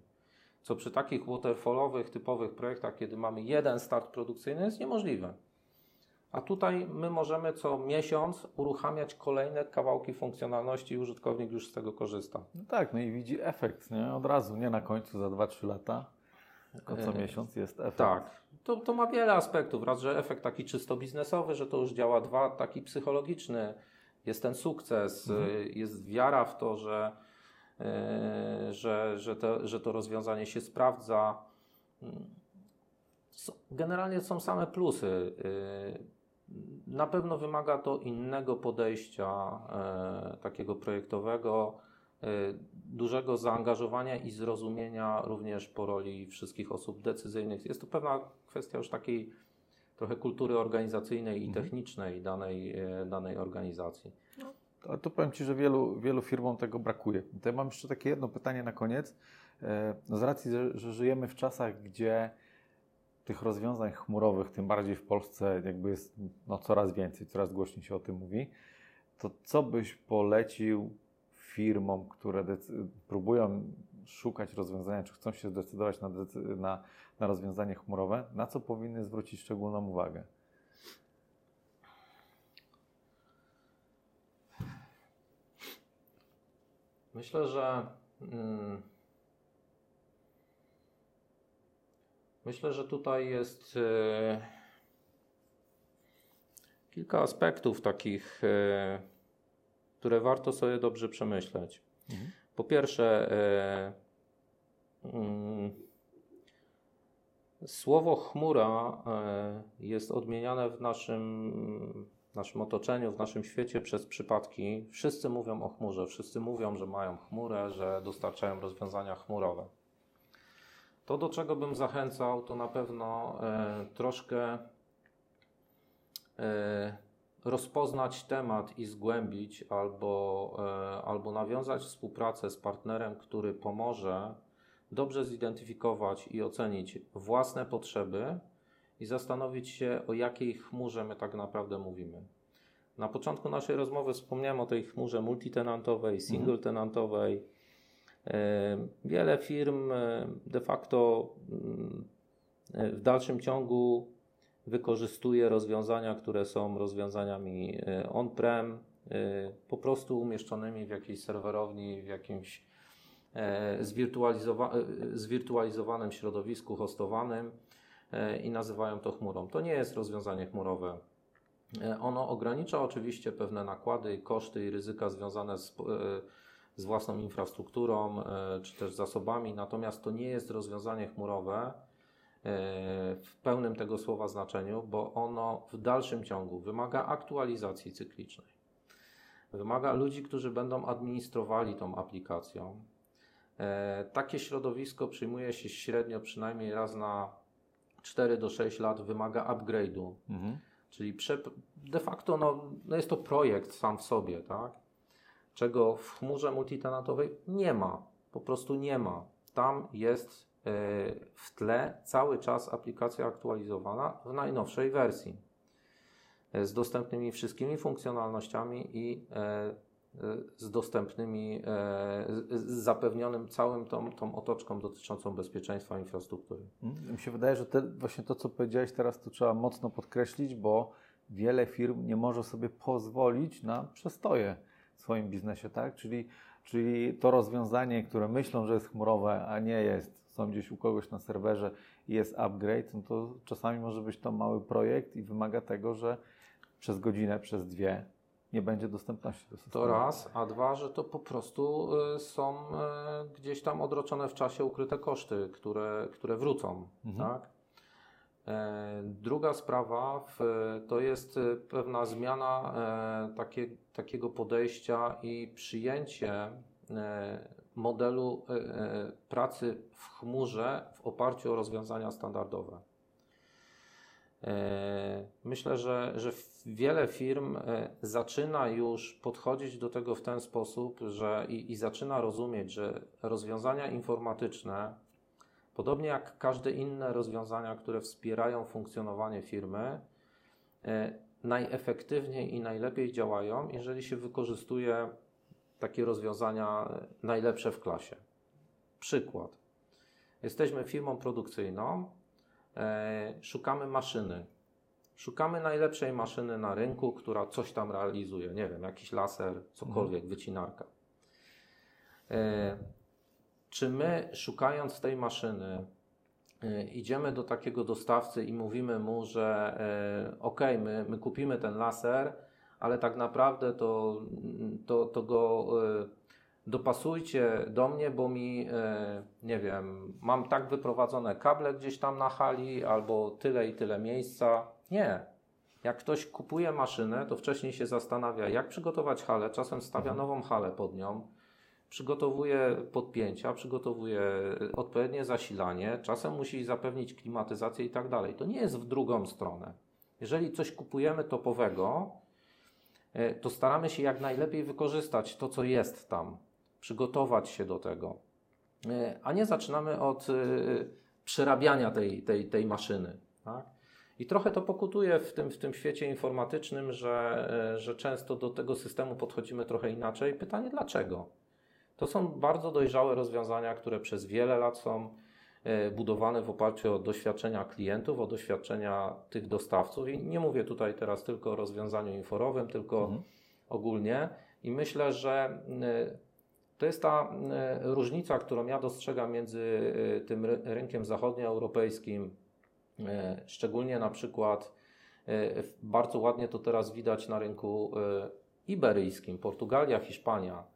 Speaker 3: Co przy takich waterfallowych, typowych projektach, kiedy mamy jeden start produkcyjny, jest niemożliwe. A tutaj my możemy co miesiąc uruchamiać kolejne kawałki funkcjonalności i użytkownik już z tego korzysta.
Speaker 2: No tak, no i widzi efekt, nie? Od razu, nie na końcu za 2-3 lata, tylko co e, miesiąc jest efekt.
Speaker 3: Tak, to, to ma wiele aspektów. Raz, że efekt taki czysto biznesowy, że to już działa, dwa, taki psychologiczny. Jest ten sukces, mhm. Y, jest wiara w to, że, yy, że, że, te, że to rozwiązanie się sprawdza. Mm. Generalnie są same plusy. Na pewno wymaga to innego podejścia, e, takiego projektowego, e, dużego zaangażowania i zrozumienia również po roli wszystkich osób decyzyjnych. Jest to pewna kwestia już takiej trochę kultury organizacyjnej i mhm. technicznej danej, e, danej organizacji.
Speaker 2: No, to, to powiem Ci, że wielu, wielu firmom tego brakuje. To ja mam jeszcze takie jedno pytanie na koniec. No z racji, że żyjemy w czasach, gdzie tych rozwiązań chmurowych, tym bardziej w Polsce, jakby jest no, coraz więcej, coraz głośniej się o tym mówi, to co byś polecił firmom, które próbują szukać rozwiązania, czy chcą się zdecydować na, na, na rozwiązanie chmurowe, na co powinny zwrócić szczególną uwagę?
Speaker 3: Myślę, że mm, myślę, że tutaj jest e, kilka aspektów takich, e, które warto sobie dobrze przemyśleć.
Speaker 2: Mhm.
Speaker 3: Po pierwsze, e, mm, słowo chmura jest odmieniane w naszym, naszym otoczeniu, w naszym świecie przez przypadki. Wszyscy mówią o chmurze, wszyscy mówią, że mają chmurę, że dostarczają rozwiązania chmurowe. To, do czego bym zachęcał, to na pewno e, troszkę e, rozpoznać temat i zgłębić, albo, e, albo nawiązać współpracę z partnerem, który pomoże dobrze zidentyfikować i ocenić własne potrzeby i zastanowić się, o jakiej chmurze my tak naprawdę mówimy. Na początku naszej rozmowy wspomniałem o tej chmurze multitenantowej, single-tenantowej. E, Wiele firm e, de facto mm, w dalszym ciągu wykorzystuje rozwiązania, które są rozwiązaniami e, on-prem, po prostu umieszczonymi w jakiejś serwerowni, w jakimś zwirtualizowa- zwirtualizowanym środowisku hostowanym i nazywają to chmurą. To nie jest rozwiązanie chmurowe. Ono ogranicza oczywiście pewne nakłady, koszty i ryzyka związane z, z własną infrastrukturą e, czy też zasobami, natomiast to nie jest rozwiązanie chmurowe e, w pełnym tego słowa znaczeniu, bo ono w dalszym ciągu wymaga aktualizacji cyklicznej. Wymaga ludzi, którzy będą administrowali tą aplikacją. E, Takie środowisko przyjmuje się średnio przynajmniej raz na 4 do 6 lat, wymaga upgrade'u.
Speaker 2: Mhm.
Speaker 3: Czyli de facto no, no jest to projekt sam w sobie, tak? Czego w chmurze multitenantowej nie ma. Po prostu nie ma. Tam jest e, w tle cały czas aplikacja aktualizowana w najnowszej wersji e, z dostępnymi wszystkimi funkcjonalnościami i e, z dostępnymi, z, zapewnionym całym tą, tą otoczką dotyczącą bezpieczeństwa infrastruktury.
Speaker 2: Mhm. Mi się wydaje, że te, właśnie to, co powiedziałeś teraz, to trzeba mocno podkreślić, bo wiele firm nie może sobie pozwolić na przestoje swoim biznesie, tak? Czyli, czyli to rozwiązanie, które myślą, że jest chmurowe, a nie jest, są gdzieś u kogoś na serwerze i jest upgrade, no to czasami może być to mały projekt i wymaga tego, że przez godzinę, przez dwie nie będzie dostępności do systemu.
Speaker 3: To raz, a dwa, że to po prostu y, są y, gdzieś tam odroczone w czasie ukryte koszty, które, które wrócą.
Speaker 2: Mhm.
Speaker 3: Tak? E, Druga sprawa to jest y, pewna zmiana e, takie, takiego podejścia i przyjęcie e, modelu e, e, pracy w chmurze w oparciu o rozwiązania standardowe. E, Myślę, że, że wiele firm e, zaczyna już podchodzić do tego w ten sposób, że i, i zaczyna rozumieć, że rozwiązania informatyczne, podobnie jak każde inne rozwiązania, które wspierają funkcjonowanie firmy, e, najefektywniej i najlepiej działają, jeżeli się wykorzystuje takie rozwiązania e, najlepsze w klasie. Przykład. Jesteśmy firmą produkcyjną, e, szukamy maszyny. Szukamy najlepszej maszyny na rynku, która coś tam realizuje. Nie wiem, jakiś laser, cokolwiek, wycinarka. Czy my, szukając tej maszyny, e, idziemy do takiego dostawcy i mówimy mu, że e, ok, my, my kupimy ten laser, ale tak naprawdę to, to, to go e, dopasujcie do mnie, bo mi, nie wiem, mam tak wyprowadzone kable gdzieś tam na hali, albo tyle i tyle miejsca. Nie. Jak ktoś kupuje maszynę, to wcześniej się zastanawia, jak przygotować halę, czasem stawia nową halę pod nią, przygotowuje podpięcia, przygotowuje odpowiednie zasilanie, czasem musi zapewnić klimatyzację i tak dalej. To nie jest w drugą stronę. Jeżeli coś kupujemy topowego, e, to staramy się jak najlepiej wykorzystać to, co jest tam, przygotować się do tego, E, a nie zaczynamy od e, przerabiania tej, tej, tej maszyny. Tak? I trochę to pokutuje w tym, w tym świecie informatycznym, że, że często do tego systemu podchodzimy trochę inaczej. Pytanie dlaczego? To są bardzo dojrzałe rozwiązania, które przez wiele lat są e, budowane w oparciu o doświadczenia klientów, o doświadczenia tych dostawców. I nie mówię tutaj teraz tylko o rozwiązaniu inforowym, tylko
Speaker 2: Mhm.
Speaker 3: ogólnie. I myślę, że To jest ta różnica, którą ja dostrzegam między tym rynkiem zachodnioeuropejskim, szczególnie na przykład bardzo ładnie to teraz widać na rynku iberyjskim, Portugalia, Hiszpania.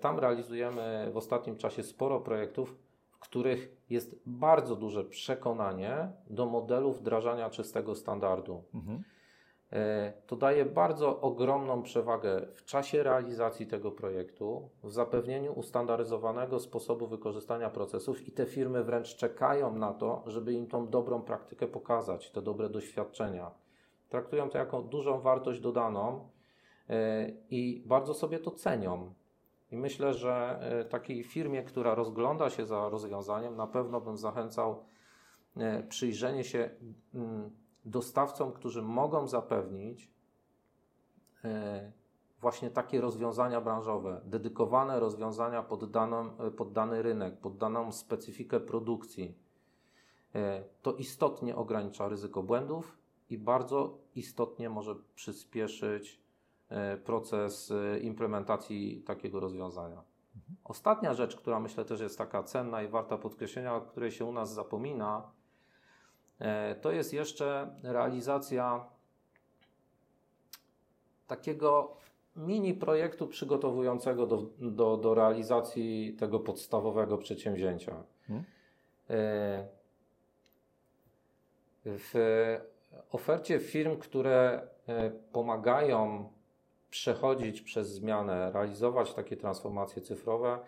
Speaker 3: Tam realizujemy w ostatnim czasie sporo projektów, w których jest bardzo duże przekonanie do modelu wdrażania czystego standardu. Mhm. E, to daje bardzo ogromną przewagę w czasie realizacji tego projektu, w zapewnieniu ustandaryzowanego sposobu wykorzystania procesów i te firmy wręcz czekają na to, żeby im tą dobrą praktykę pokazać, te dobre doświadczenia. Traktują to jako dużą wartość dodaną e, i bardzo sobie to cenią. I myślę, że e, takiej firmie, która rozgląda się za rozwiązaniem, na pewno bym zachęcał e, przyjrzenie się mm, dostawcom, którzy mogą zapewnić e, właśnie takie rozwiązania branżowe, dedykowane rozwiązania pod, daną, pod dany rynek, pod daną specyfikę produkcji. To istotnie ogranicza ryzyko błędów i bardzo istotnie może przyspieszyć proces e, implementacji takiego rozwiązania. Ostatnia rzecz, która myślę też jest taka cenna i warta podkreślenia, o której się u nas zapomina, e, to jest jeszcze realizacja takiego mini projektu przygotowującego do, do, do realizacji tego podstawowego przedsięwzięcia. Hmm. W ofercie firm, które pomagają przechodzić przez zmianę, realizować takie transformacje cyfrowe,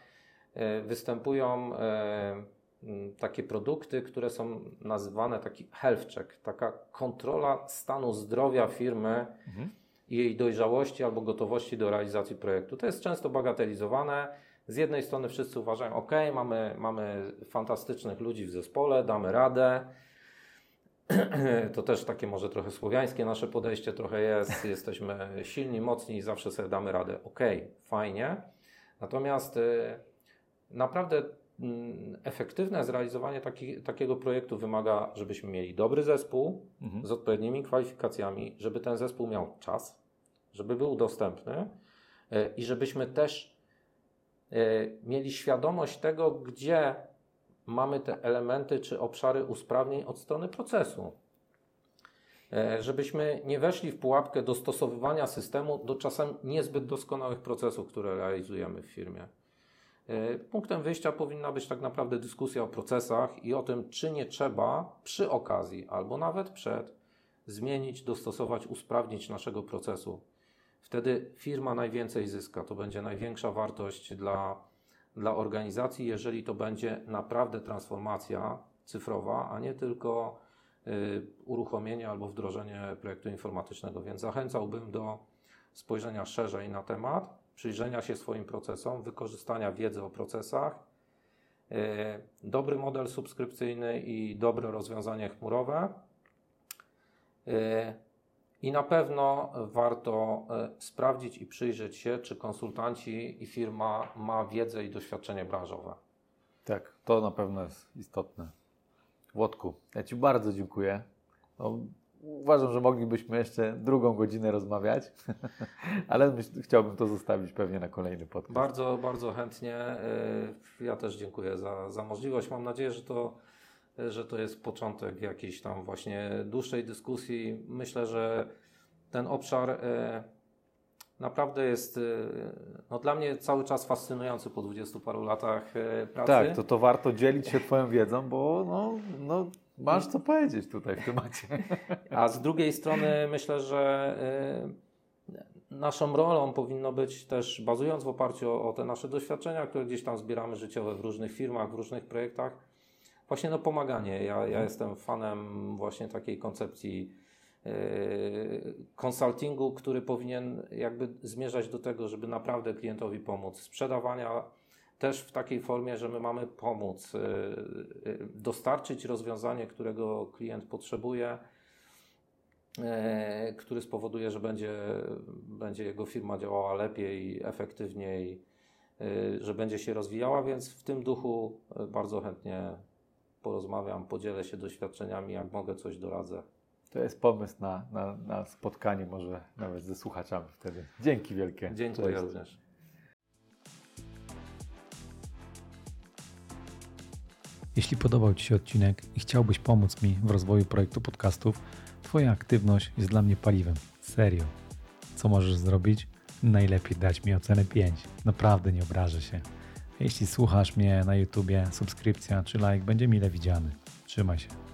Speaker 3: e, występują e, takie produkty, które są nazywane taki health check, taka kontrola stanu zdrowia firmy mhm. jej dojrzałości albo gotowości do realizacji projektu. To jest często bagatelizowane. Z jednej strony wszyscy uważają, ok, mamy, mamy fantastycznych ludzi w zespole, damy radę, to też takie może trochę słowiańskie nasze podejście trochę jest. Jesteśmy silni, mocni i zawsze sobie damy radę. Ok, fajnie. Natomiast y, naprawdę mm, efektywne zrealizowanie taki, takiego projektu wymaga, żebyśmy mieli dobry zespół mhm. z odpowiednimi kwalifikacjami, żeby ten zespół miał czas, żeby był dostępny y, i żebyśmy też y, mieli świadomość tego, gdzie mamy te elementy czy obszary usprawnień od strony procesu. E, żebyśmy nie weszli w pułapkę dostosowywania systemu do czasem niezbyt doskonałych procesów, które realizujemy w firmie. E, punktem wyjścia powinna być tak naprawdę dyskusja o procesach i o tym, czy nie trzeba przy okazji albo nawet przed zmienić, dostosować, usprawnić naszego procesu. Wtedy firma najwięcej zyska. To będzie największa wartość dla dla organizacji, jeżeli to będzie naprawdę transformacja cyfrowa, a nie tylko y, uruchomienie albo wdrożenie projektu informatycznego. Więc zachęcałbym do spojrzenia szerzej na temat, przyjrzenia się swoim procesom, wykorzystania wiedzy o procesach. Y, dobry model subskrypcyjny i dobre rozwiązanie chmurowe. I na pewno warto e, sprawdzić i przyjrzeć się, czy konsultanci i firma ma wiedzę i doświadczenie branżowe.
Speaker 2: Tak, to na pewno jest istotne. Włodku, ja Ci bardzo dziękuję. No, uważam, że moglibyśmy jeszcze drugą godzinę rozmawiać, ale myśl, chciałbym to zostawić pewnie na kolejny podcast.
Speaker 3: Bardzo, bardzo chętnie. E, ja też dziękuję za, za możliwość. Mam nadzieję, że to że to jest początek jakiejś tam właśnie dłuższej dyskusji. Myślę, że ten obszar e, naprawdę jest e, no, dla mnie cały czas fascynujący po dwudziestu paru latach e, pracy.
Speaker 2: Tak, to, to warto dzielić się Twoją wiedzą, bo no, no, masz co powiedzieć tutaj w temacie.
Speaker 3: A z drugiej strony myślę, że naszą rolą powinno być też, bazując w oparciu o, o te nasze doświadczenia, które gdzieś tam zbieramy życiowe w różnych firmach, w różnych projektach, Właśnie no pomaganie. Ja, ja jestem fanem właśnie takiej koncepcji konsultingu, który powinien jakby zmierzać do tego, żeby naprawdę klientowi pomóc. Sprzedawania też w takiej formie, że my mamy pomóc, yy, dostarczyć rozwiązanie, którego klient potrzebuje, yy, który spowoduje, że będzie, będzie jego firma działała lepiej, efektywniej, yy, że będzie się rozwijała, więc w tym duchu bardzo chętnie porozmawiam, podzielę się doświadczeniami, jak mogę coś doradzę.
Speaker 2: To jest pomysł na, na, na spotkanie może nawet ze słuchaczami wtedy. Dzięki wielkie.
Speaker 3: Dzięki. Cześć. również.
Speaker 2: Jeśli podobał Ci się odcinek i chciałbyś pomóc mi w rozwoju projektu podcastów, Twoja aktywność jest dla mnie paliwem. Serio. Co możesz zrobić? Najlepiej dać mi ocenę 5. Naprawdę nie obrażę się. Jeśli słuchasz mnie na YouTubie, subskrypcja czy like będzie mile widziany. Trzymaj się.